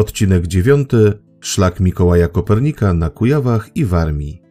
Odcinek 9. Szlak Mikołaja Kopernika na Kujawach i Warmii.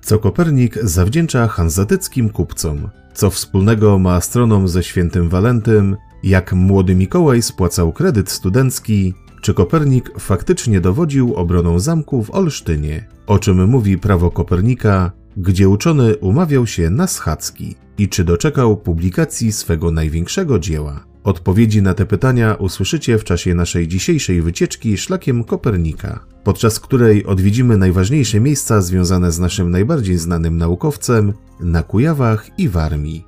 Co Kopernik zawdzięcza hanzatyckim kupcom? Co wspólnego ma astronom ze świętym Walentym? Jak młody Mikołaj spłacał kredyt studencki? Czy Kopernik faktycznie dowodził obroną zamku w Olsztynie? O czym mówi prawo Kopernika, gdzie uczony umawiał się na schadzki? I czy doczekał publikacji swego największego dzieła? Odpowiedzi na te pytania usłyszycie w czasie naszej dzisiejszej wycieczki szlakiem Kopernika, podczas której odwiedzimy najważniejsze miejsca związane z naszym najbardziej znanym naukowcem na Kujawach i Warmii.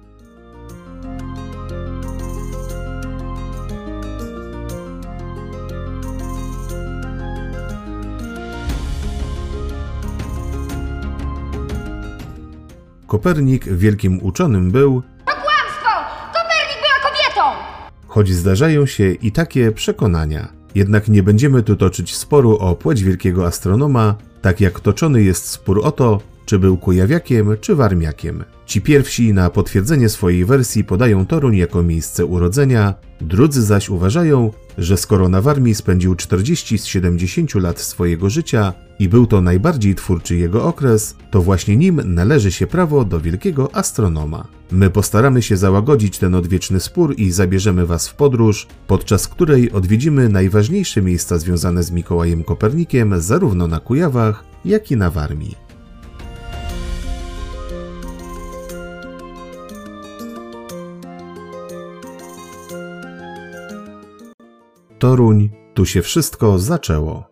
Kopernik wielkim uczonym był, To kłamstwo! Kopernik była kobietą! choć zdarzają się i takie przekonania. Jednak nie będziemy tu toczyć sporu o płeć wielkiego astronoma, tak jak toczony jest spór o to, czy był kujawiakiem czy warmiakiem. Ci pierwsi na potwierdzenie swojej wersji podają Toruń jako miejsce urodzenia, drudzy zaś uważają, że skoro na Warmii spędził 40 z 70 lat swojego życia i był to najbardziej twórczy jego okres, to właśnie nim należy się prawo do wielkiego astronoma. My postaramy się załagodzić ten odwieczny spór i zabierzemy Was w podróż, podczas której odwiedzimy najważniejsze miejsca związane z Mikołajem Kopernikiem zarówno na Kujawach, jak i na Warmii. Toruń, tu się wszystko zaczęło.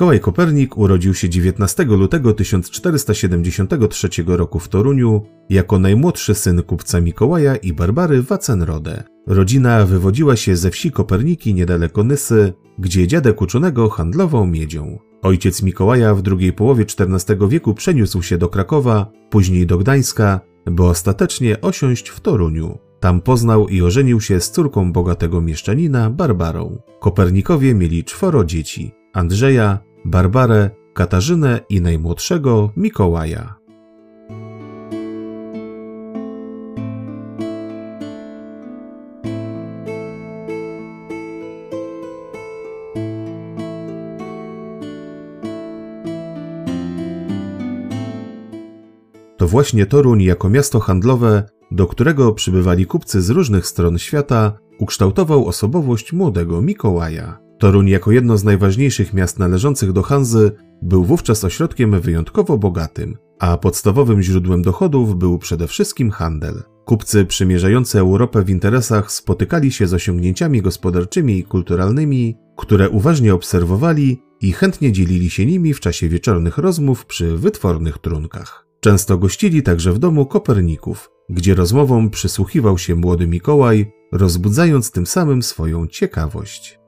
Mikołaj Kopernik urodził się 19 lutego 1473 roku w Toruniu jako najmłodszy syn kupca Mikołaja i Barbary Wacenrode. Rodzina wywodziła się ze wsi Koperniki niedaleko Nysy, gdzie dziadek uczonego handlował miedzią. Ojciec Mikołaja w drugiej połowie XIV wieku przeniósł się do Krakowa, później do Gdańska, by ostatecznie osiąść w Toruniu. Tam poznał i ożenił się z córką bogatego mieszczanina Barbarą. Kopernikowie mieli czworo dzieci: Andrzeja, Barbarę, Katarzynę i najmłodszego Mikołaja. To właśnie Toruń jako miasto handlowe, do którego przybywali kupcy z różnych stron świata, ukształtował osobowość młodego Mikołaja. Toruń jako jedno z najważniejszych miast należących do Hanzy był wówczas ośrodkiem wyjątkowo bogatym, a podstawowym źródłem dochodów był przede wszystkim handel. Kupcy przymierzający Europę w interesach spotykali się z osiągnięciami gospodarczymi i kulturalnymi, które uważnie obserwowali i chętnie dzielili się nimi w czasie wieczornych rozmów przy wytwornych trunkach. Często gościli także w domu Koperników, gdzie rozmowom przysłuchiwał się młody Mikołaj, rozbudzając tym samym swoją ciekawość.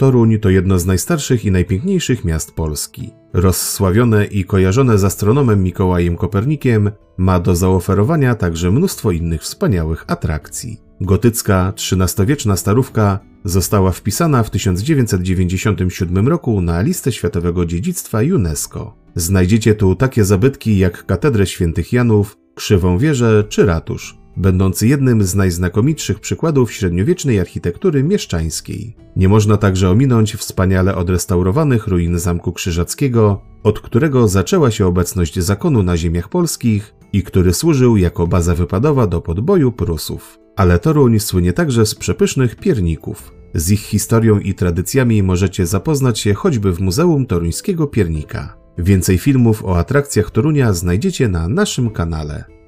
Toruń to jedno z najstarszych i najpiękniejszych miast Polski. Rozsławione i kojarzone z astronomem Mikołajem Kopernikiem, ma do zaoferowania także mnóstwo innych wspaniałych atrakcji. Gotycka, XIII-wieczna starówka została wpisana w 1997 roku na listę światowego dziedzictwa UNESCO. Znajdziecie tu takie zabytki jak Katedrę Świętych Janów, Krzywą Wieżę czy Ratusz, będący jednym z najznakomitszych przykładów średniowiecznej architektury mieszczańskiej. Nie można także ominąć wspaniale odrestaurowanych ruin Zamku Krzyżackiego, od którego zaczęła się obecność zakonu na ziemiach polskich i który służył jako baza wypadowa do podboju Prusów. Ale Toruń słynie także z przepysznych pierników. Z ich historią i tradycjami możecie zapoznać się choćby w Muzeum Toruńskiego Piernika. Więcej filmów o atrakcjach Torunia znajdziecie na naszym kanale.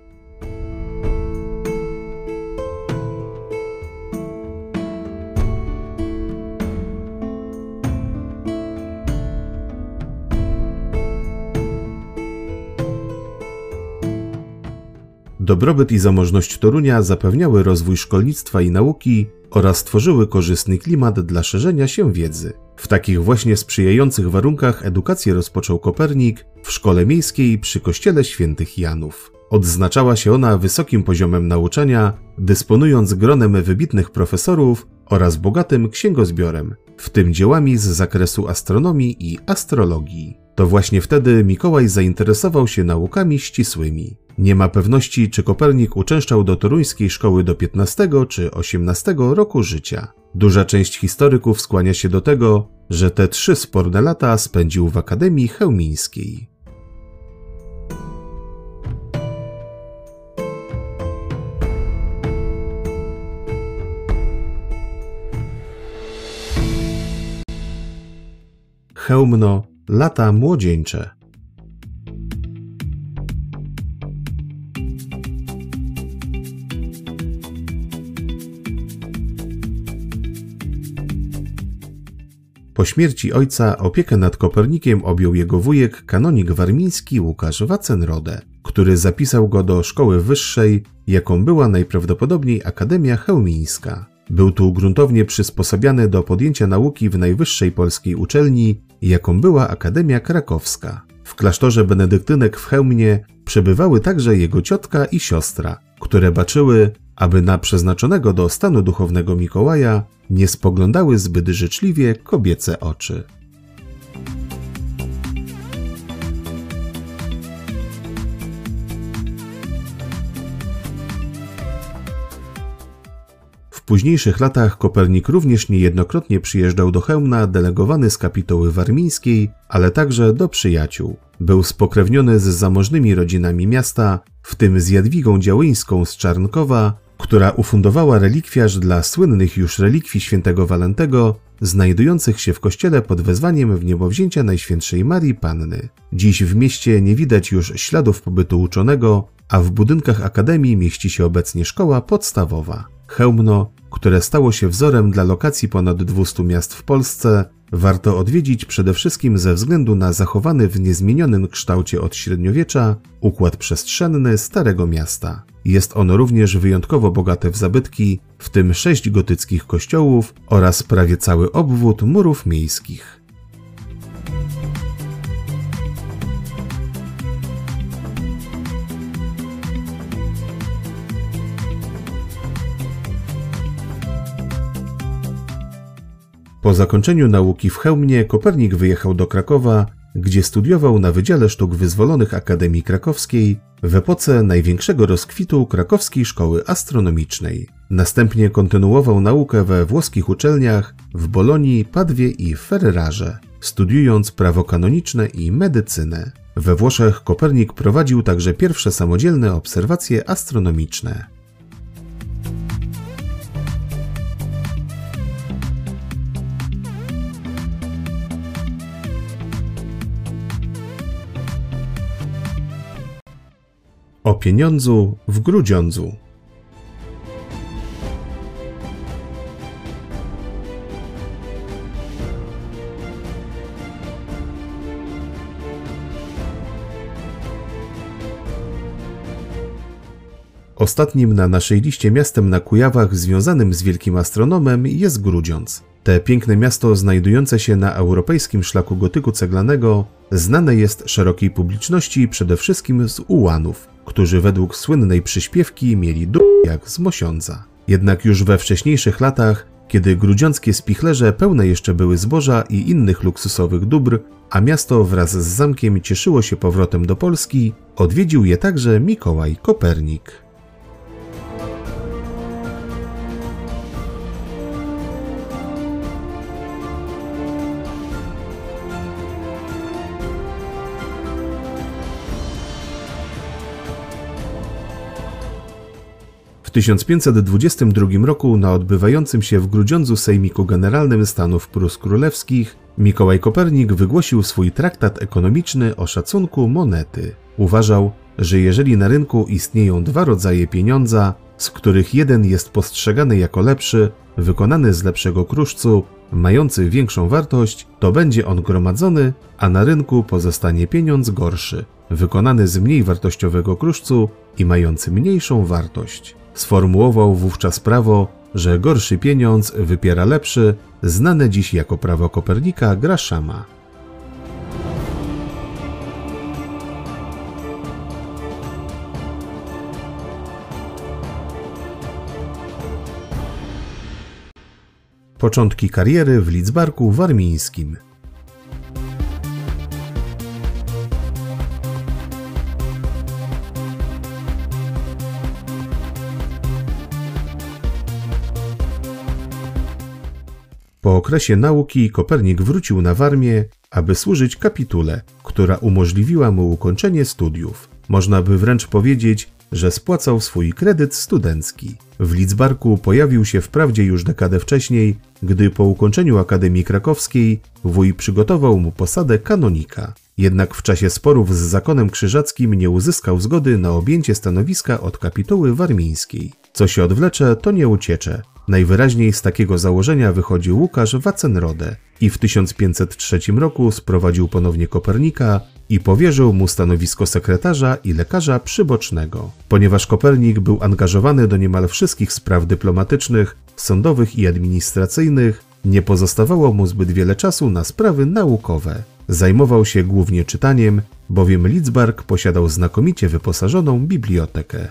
Dobrobyt i zamożność Torunia zapewniały rozwój szkolnictwa i nauki oraz tworzyły korzystny klimat dla szerzenia się wiedzy. W takich właśnie sprzyjających warunkach edukację rozpoczął Kopernik w szkole miejskiej przy kościele świętych Janów. Odznaczała się ona wysokim poziomem nauczania, dysponując gronem wybitnych profesorów oraz bogatym księgozbiorem, w tym dziełami z zakresu astronomii i astrologii. To właśnie wtedy Mikołaj zainteresował się naukami ścisłymi. Nie ma pewności, czy Kopernik uczęszczał do toruńskiej szkoły do 15 czy 18 roku życia. Duża część historyków skłania się do tego, że te trzy sporne lata spędził w Akademii Chełmińskiej. Chełmno, lata młodzieńcze. Po śmierci ojca opiekę nad Kopernikiem objął jego wujek, kanonik warmiński Łukasz Wacenrode, który zapisał go do szkoły wyższej, jaką była najprawdopodobniej Akademia Chełmińska. Był tu gruntownie przysposobiany do podjęcia nauki w najwyższej polskiej uczelni, jaką była Akademia Krakowska. W klasztorze benedyktynek w Chełmnie przebywały także jego ciotka i siostra, które baczyły, aby na przeznaczonego do stanu duchownego Mikołaja nie spoglądały zbyt życzliwie kobiece oczy. W późniejszych latach Kopernik również niejednokrotnie przyjeżdżał do Chełmna delegowany z kapituły warmińskiej, ale także do przyjaciół. Był spokrewniony z zamożnymi rodzinami miasta, w tym z Jadwigą Działyńską z Czarnkowa, która ufundowała relikwiarz dla słynnych już relikwii świętego Walentego, znajdujących się w kościele pod wezwaniem w niebowzięcia Najświętszej Marii Panny. Dziś w mieście nie widać już śladów pobytu uczonego, a w budynkach Akademii mieści się obecnie szkoła podstawowa. Chełmno, które stało się wzorem dla lokacji ponad 200 miast w Polsce, warto odwiedzić przede wszystkim ze względu na zachowany w niezmienionym kształcie od średniowiecza układ przestrzenny Starego Miasta. Jest ono również wyjątkowo bogate w zabytki, w tym sześć gotyckich kościołów oraz prawie cały obwód murów miejskich. Po zakończeniu nauki w Chełmnie Kopernik wyjechał do Krakowa, gdzie studiował na Wydziale Sztuk Wyzwolonych Akademii Krakowskiej w epoce największego rozkwitu krakowskiej szkoły astronomicznej. Następnie kontynuował naukę we włoskich uczelniach w Bolonii, Padwie i Ferrarze, studiując prawo kanoniczne i medycynę. We Włoszech Kopernik prowadził także pierwsze samodzielne obserwacje astronomiczne. Pieniądzu w Grudziądzu. Ostatnim na naszej liście miastem na Kujawach związanym z wielkim astronomem jest Grudziądz. Te piękne miasto znajdujące się na europejskim szlaku gotyku ceglanego znane jest szerokiej publiczności przede wszystkim z ułanów, którzy według słynnej przyśpiewki mieli d jak z mosiądza. Jednak już we wcześniejszych latach, kiedy grudziąckie spichlerze pełne jeszcze były zboża i innych luksusowych dóbr, a miasto wraz z zamkiem cieszyło się powrotem do Polski, odwiedził je także Mikołaj Kopernik. 1522 roku na odbywającym się w Grudziądzu Sejmiku Generalnym Stanów Prus Królewskich Mikołaj Kopernik wygłosił swój traktat ekonomiczny o szacunku monety. Uważał, że jeżeli na rynku istnieją dwa rodzaje pieniądza, z których jeden jest postrzegany jako lepszy, wykonany z lepszego kruszcu, mający większą wartość, to będzie on gromadzony, a na rynku pozostanie pieniądz gorszy, wykonany z mniej wartościowego kruszcu i mający mniejszą wartość. Sformułował wówczas prawo, że gorszy pieniądz wypiera lepszy, znane dziś jako prawo Kopernika Grashama. Początki kariery w Lidzbarku Warmińskim. Po okresie nauki Kopernik wrócił na Warmię, aby służyć kapitule, która umożliwiła mu ukończenie studiów. Można by wręcz powiedzieć, że spłacał swój kredyt studencki. W Lidzbarku pojawił się wprawdzie już dekadę wcześniej, gdy po ukończeniu Akademii Krakowskiej wuj przygotował mu posadę kanonika. Jednak w czasie sporów z zakonem krzyżackim nie uzyskał zgody na objęcie stanowiska od kapituły warmińskiej. Co się odwlecze, to nie uciecze. Najwyraźniej z takiego założenia wychodził Łukasz Wacenrode i w 1503 roku sprowadził ponownie Kopernika i powierzył mu stanowisko sekretarza i lekarza przybocznego. Ponieważ Kopernik był angażowany do niemal wszystkich spraw dyplomatycznych, sądowych i administracyjnych, nie pozostawało mu zbyt wiele czasu na sprawy naukowe. Zajmował się głównie czytaniem, bowiem Lidzbark posiadał znakomicie wyposażoną bibliotekę.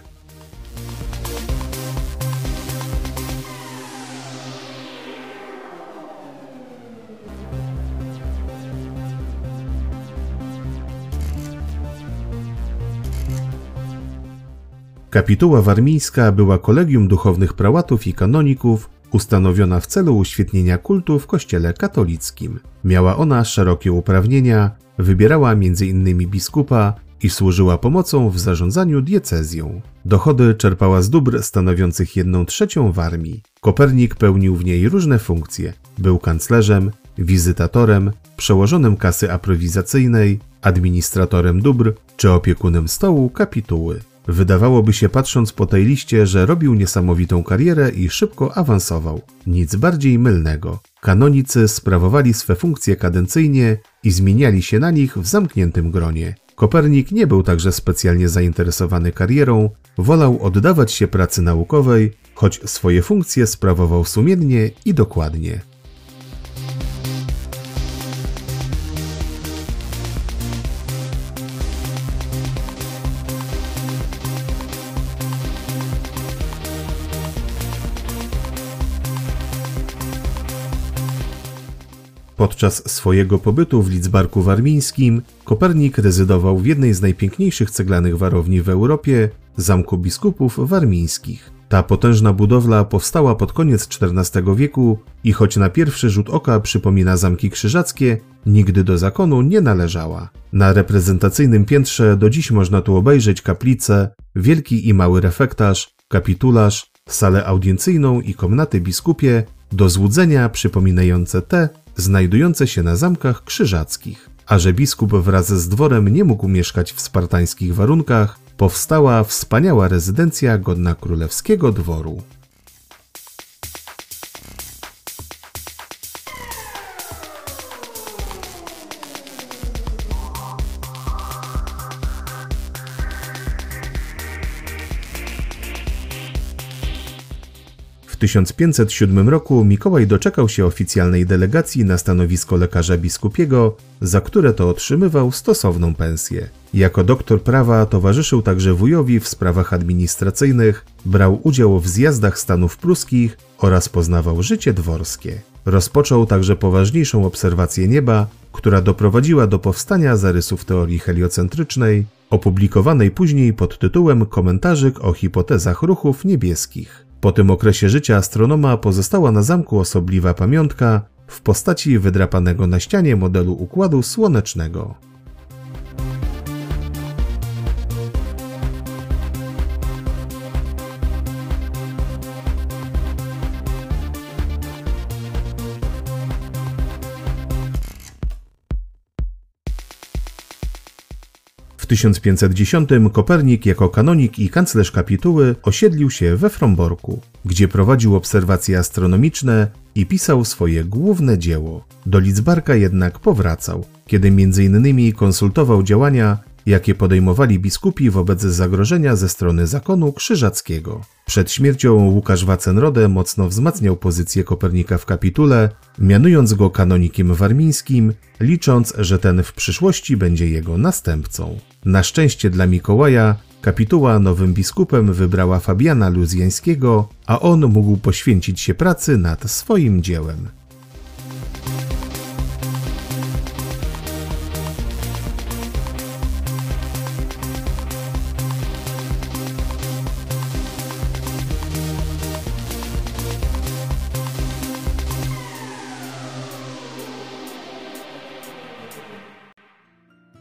Kapituła warmińska była kolegium duchownych prałatów i kanoników, ustanowiona w celu uświetnienia kultu w kościele katolickim. Miała ona szerokie uprawnienia, wybierała m.in. biskupa i służyła pomocą w zarządzaniu diecezją. Dochody czerpała z dóbr stanowiących jedną trzecią Warmii. Kopernik pełnił w niej różne funkcje. Był kanclerzem, wizytatorem, przełożonym kasy aprowizacyjnej, administratorem dóbr czy opiekunem stołu kapituły. Wydawałoby się patrząc po tej liście, że robił niesamowitą karierę i szybko awansował. Nic bardziej mylnego. Kanonicy sprawowali swe funkcje kadencyjnie i zmieniali się na nich w zamkniętym gronie. Kopernik nie był także specjalnie zainteresowany karierą, wolał oddawać się pracy naukowej, choć swoje funkcje sprawował sumiennie i dokładnie. Podczas swojego pobytu w Lidzbarku Warmińskim Kopernik rezydował w jednej z najpiękniejszych ceglanych warowni w Europie, Zamku Biskupów Warmińskich. Ta potężna budowla powstała pod koniec XIV wieku i choć na pierwszy rzut oka przypomina zamki krzyżackie, nigdy do zakonu nie należała. Na reprezentacyjnym piętrze do dziś można tu obejrzeć kaplicę, wielki i mały refektarz, kapitularz, salę audiencjną i komnaty biskupie, do złudzenia przypominające te, znajdujące się na zamkach krzyżackich. A że biskup wraz z dworem nie mógł mieszkać w spartańskich warunkach, powstała wspaniała rezydencja godna królewskiego dworu. 1507 roku Mikołaj doczekał się oficjalnej delegacji na stanowisko lekarza biskupiego, za które to otrzymywał stosowną pensję. Jako doktor prawa towarzyszył także wujowi w sprawach administracyjnych, brał udział w zjazdach stanów pruskich oraz poznawał życie dworskie. Rozpoczął także poważniejszą obserwację nieba, która doprowadziła do powstania zarysów teorii heliocentrycznej, opublikowanej później pod tytułem Komentarzyk o hipotezach ruchów niebieskich. Po tym okresie życia astronoma pozostała na zamku osobliwa pamiątka w postaci wydrapanego na ścianie modelu układu słonecznego. 1510 Kopernik jako kanonik i kanclerz kapituły osiedlił się we Fromborku, gdzie prowadził obserwacje astronomiczne i pisał swoje główne dzieło. Do Lidzbarka jednak powracał, kiedy m.in. konsultował działania jakie podejmowali biskupi wobec zagrożenia ze strony zakonu krzyżackiego. Przed śmiercią Łukasz Wacenrode mocno wzmacniał pozycję Kopernika w kapitule, mianując go kanonikiem warmińskim, licząc, że ten w przyszłości będzie jego następcą. Na szczęście dla Mikołaja kapituła nowym biskupem wybrała Fabiana Luzjańskiego, a on mógł poświęcić się pracy nad swoim dziełem.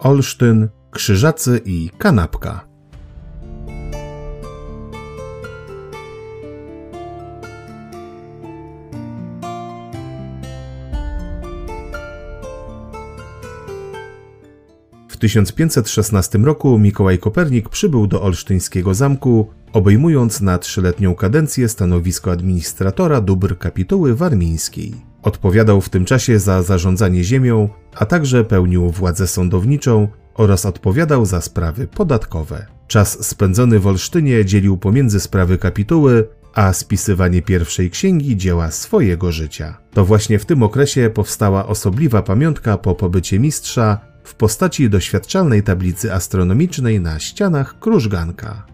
Olsztyn, Krzyżacy i Kanapka. W 1516 roku Mikołaj Kopernik przybył do olsztyńskiego zamku, obejmując na trzyletnią kadencję stanowisko administratora dóbr kapituły warmińskiej. Odpowiadał w tym czasie za zarządzanie ziemią, a także pełnił władzę sądowniczą oraz odpowiadał za sprawy podatkowe. Czas spędzony w Olsztynie dzielił pomiędzy sprawy kapituły, a spisywanie pierwszej księgi dzieła swojego życia. To właśnie w tym okresie powstała osobliwa pamiątka po pobycie mistrza w postaci doświadczalnej tablicy astronomicznej na ścianach krużganka.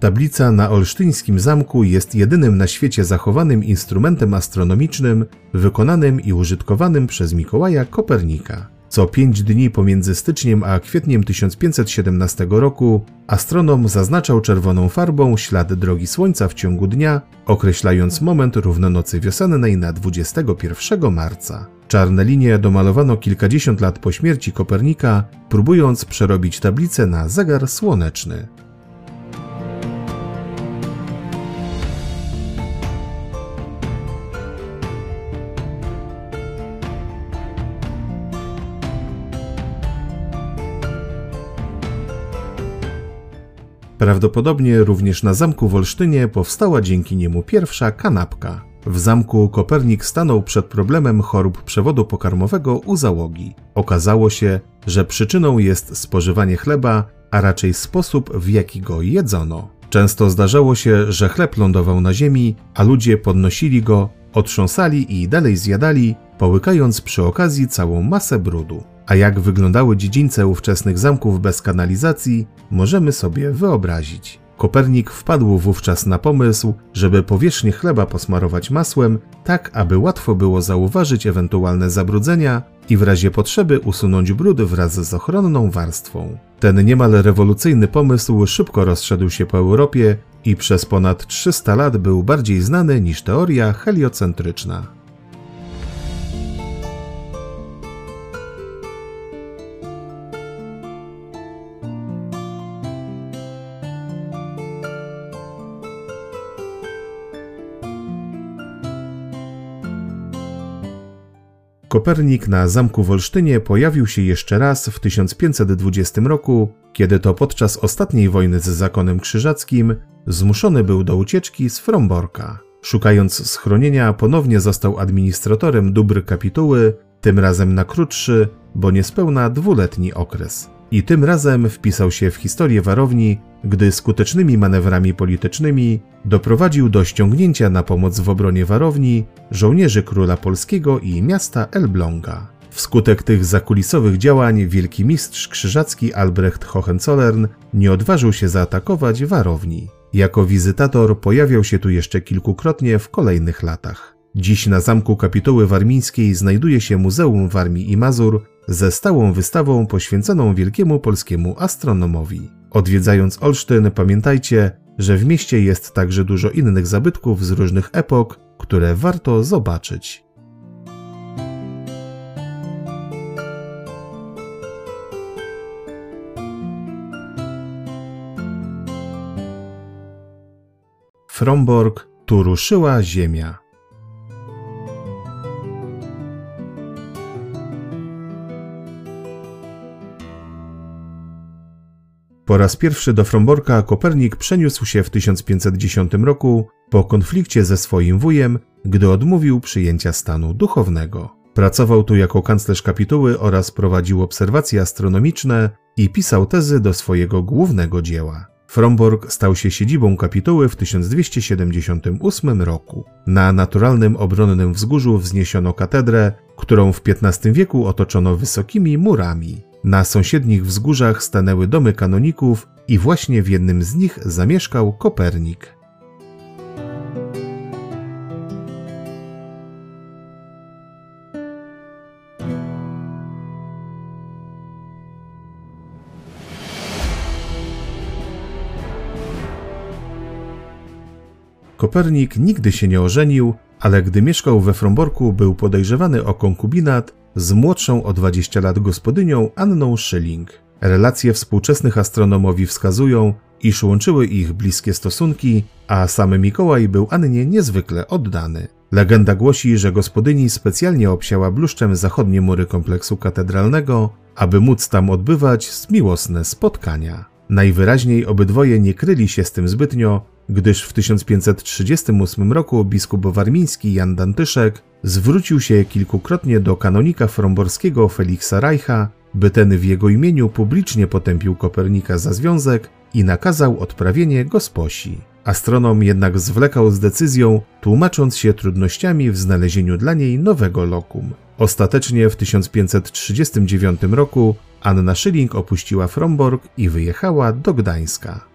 Tablica na olsztyńskim zamku jest jedynym na świecie zachowanym instrumentem astronomicznym wykonanym i użytkowanym przez Mikołaja Kopernika. Co pięć dni pomiędzy styczniem a kwietniem 1517 roku astronom zaznaczał czerwoną farbą ślad drogi Słońca w ciągu dnia, określając moment równonocy wiosennej na 21 marca. Czarne linie domalowano kilkadziesiąt lat po śmierci Kopernika, próbując przerobić tablicę na zegar słoneczny. Prawdopodobnie również na zamku w Olsztynie powstała dzięki niemu pierwsza kanapka. W zamku Kopernik stanął przed problemem chorób przewodu pokarmowego u załogi. Okazało się, że przyczyną jest spożywanie chleba, a raczej sposób, w jaki go jedzono. Często zdarzało się, że chleb lądował na ziemi, a ludzie podnosili go, otrząsali i dalej zjadali, połykając przy okazji całą masę brudu. A jak wyglądały dziedzińce ówczesnych zamków bez kanalizacji, możemy sobie wyobrazić. Kopernik wpadł wówczas na pomysł, żeby powierzchnię chleba posmarować masłem, tak aby łatwo było zauważyć ewentualne zabrudzenia i w razie potrzeby usunąć brud wraz z ochronną warstwą. Ten niemal rewolucyjny pomysł szybko rozszedł się po Europie i przez ponad 300 lat był bardziej znany niż teoria heliocentryczna. Kopernik na zamku w Olsztynie pojawił się jeszcze raz w 1520 roku, kiedy to podczas ostatniej wojny z zakonem krzyżackim zmuszony był do ucieczki z Fromborka. Szukając schronienia, ponownie został administratorem dóbr kapituły, tym razem na krótszy, bo niespełna dwuletni okres i tym razem wpisał się w historię warowni, gdy skutecznymi manewrami politycznymi doprowadził do ściągnięcia na pomoc w obronie warowni żołnierzy króla polskiego i miasta Elbląga. Wskutek tych zakulisowych działań wielki mistrz krzyżacki Albrecht Hohenzollern nie odważył się zaatakować warowni. Jako wizytator pojawiał się tu jeszcze kilkukrotnie w kolejnych latach. Dziś na zamku kapituły warmińskiej znajduje się Muzeum Warmii i Mazur, ze stałą wystawą poświęconą wielkiemu polskiemu astronomowi. Odwiedzając Olsztyn, pamiętajcie, że w mieście jest także dużo innych zabytków z różnych epok, które warto zobaczyć. Fromborg tu ruszyła ziemia. Po raz pierwszy do Fromborka Kopernik przeniósł się w 1510 roku po konflikcie ze swoim wujem, gdy odmówił przyjęcia stanu duchownego. Pracował tu jako kanclerz kapituły oraz prowadził obserwacje astronomiczne i pisał tezy do swojego głównego dzieła. Fromborg stał się siedzibą kapituły w 1278 roku. Na naturalnym obronnym wzgórzu wzniesiono katedrę, którą w XV wieku otoczono wysokimi murami. Na sąsiednich wzgórzach stanęły domy kanoników i właśnie w jednym z nich zamieszkał Kopernik. Kopernik nigdy się nie ożenił, ale gdy mieszkał we Fromborku, był podejrzewany o konkubinat z młodszą o 20 lat gospodynią Anną Schilling. Relacje współczesnych astronomowi wskazują, iż łączyły ich bliskie stosunki, a sam Mikołaj był Annie niezwykle oddany. Legenda głosi, że gospodyni specjalnie obsiała bluszczem zachodnie mury kompleksu katedralnego, aby móc tam odbywać miłosne spotkania. Najwyraźniej obydwoje nie kryli się z tym zbytnio, gdyż w 1538 roku biskup warmiński Jan Dantyszek zwrócił się kilkukrotnie do kanonika fromborskiego Feliksa Reicha, by ten w jego imieniu publicznie potępił Kopernika za związek i nakazał odprawienie gosposi. Astronom jednak zwlekał z decyzją, tłumacząc się trudnościami w znalezieniu dla niej nowego lokum. Ostatecznie w 1539 roku Anna Schilling opuściła Fromborg i wyjechała do Gdańska.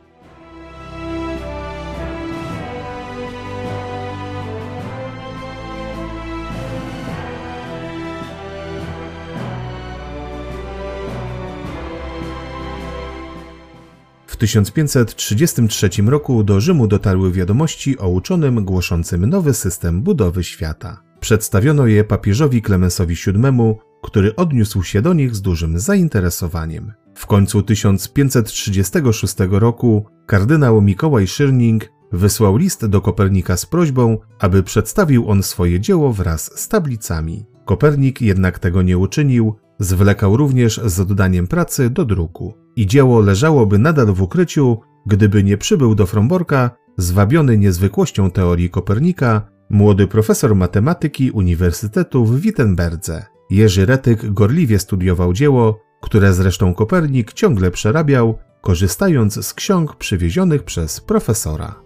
W 1533 roku do Rzymu dotarły wiadomości o uczonym głoszącym nowy system budowy świata. Przedstawiono je papieżowi Klemensowi VII, który odniósł się do nich z dużym zainteresowaniem. W końcu 1536 roku kardynał Mikołaj Schirning wysłał list do Kopernika z prośbą, aby przedstawił on swoje dzieło wraz z tablicami. Kopernik jednak tego nie uczynił, zwlekał również z oddaniem pracy do druku i dzieło leżałoby nadal w ukryciu, gdyby nie przybył do Fromborka, zwabiony niezwykłością teorii Kopernika, młody profesor matematyki Uniwersytetu w Wittenberdze. Jerzy Retyk gorliwie studiował dzieło, które zresztą Kopernik ciągle przerabiał, korzystając z ksiąg przywiezionych przez profesora.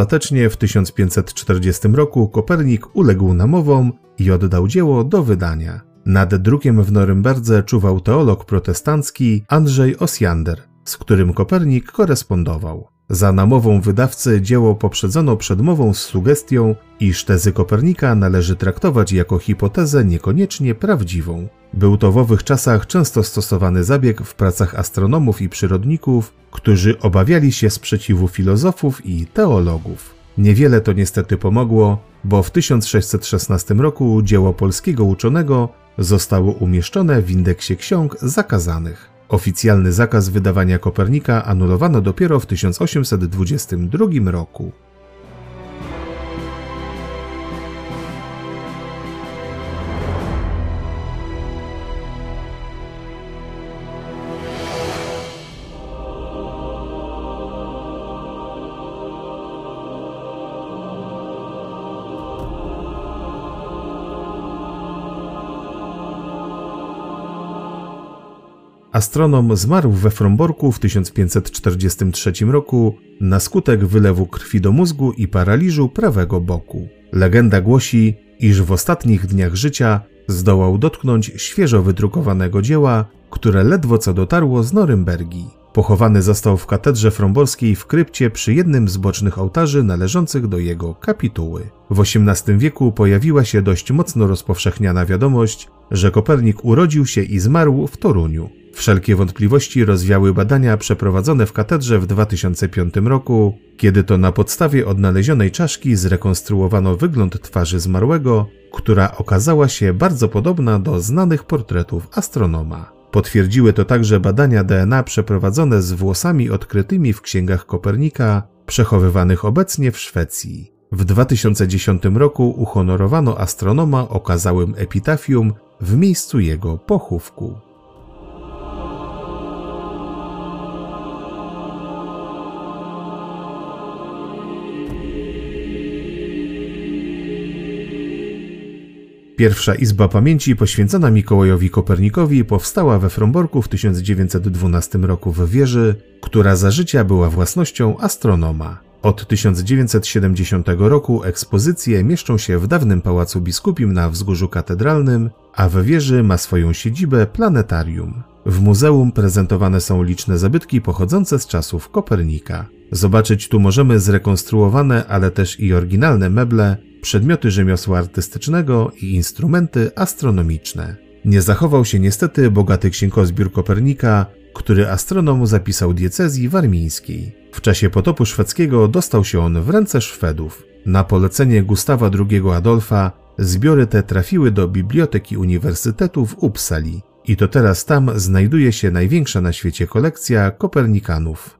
Ostatecznie w 1540 roku Kopernik uległ namowom i oddał dzieło do wydania. Nad drukiem w Norymberdze czuwał teolog protestancki Andrzej Osiander, z którym Kopernik korespondował. Za namową wydawcy dzieło poprzedzono przedmową z sugestią, iż tezy Kopernika należy traktować jako hipotezę niekoniecznie prawdziwą. Był to w owych czasach często stosowany zabieg w pracach astronomów i przyrodników, którzy obawiali się sprzeciwu filozofów i teologów. Niewiele to niestety pomogło, bo w 1616 roku dzieło polskiego uczonego zostało umieszczone w indeksie ksiąg zakazanych. Oficjalny zakaz wydawania Kopernika anulowano dopiero w 1822 roku. Astronom zmarł we Fromborku w 1543 roku na skutek wylewu krwi do mózgu i paraliżu prawego boku. Legenda głosi, iż w ostatnich dniach życia zdołał dotknąć świeżo wydrukowanego dzieła, które ledwo co dotarło z Norymbergi. Pochowany został w katedrze fromborskiej w krypcie przy jednym z bocznych ołtarzy należących do jego kapituły. W XVIII wieku pojawiła się dość mocno rozpowszechniana wiadomość, że Kopernik urodził się i zmarł w Toruniu. Wszelkie wątpliwości rozwiały badania przeprowadzone w katedrze w 2005 roku, kiedy to na podstawie odnalezionej czaszki zrekonstruowano wygląd twarzy zmarłego, która okazała się bardzo podobna do znanych portretów astronoma. Potwierdziły to także badania DNA przeprowadzone z włosami odkrytymi w księgach Kopernika, przechowywanych obecnie w Szwecji. W 2010 roku uhonorowano astronoma okazałym epitafium w miejscu jego pochówku. Pierwsza Izba Pamięci poświęcona Mikołajowi Kopernikowi powstała we Fromborku w 1912 roku w wieży, która za życia była własnością astronoma. Od 1970 roku ekspozycje mieszczą się w dawnym Pałacu Biskupim na Wzgórzu Katedralnym, a w wieży ma swoją siedzibę planetarium. W muzeum prezentowane są liczne zabytki pochodzące z czasów Kopernika. Zobaczyć tu możemy zrekonstruowane, ale też i oryginalne meble, przedmioty rzemiosła artystycznego i instrumenty astronomiczne. Nie zachował się niestety bogaty księgozbiór Kopernika, który astronom zapisał diecezji warmińskiej. W czasie potopu szwedzkiego dostał się on w ręce Szwedów. Na polecenie Gustawa II Adolfa zbiory te trafiły do Biblioteki Uniwersytetu w Uppsali i to teraz tam znajduje się największa na świecie kolekcja Kopernikanów.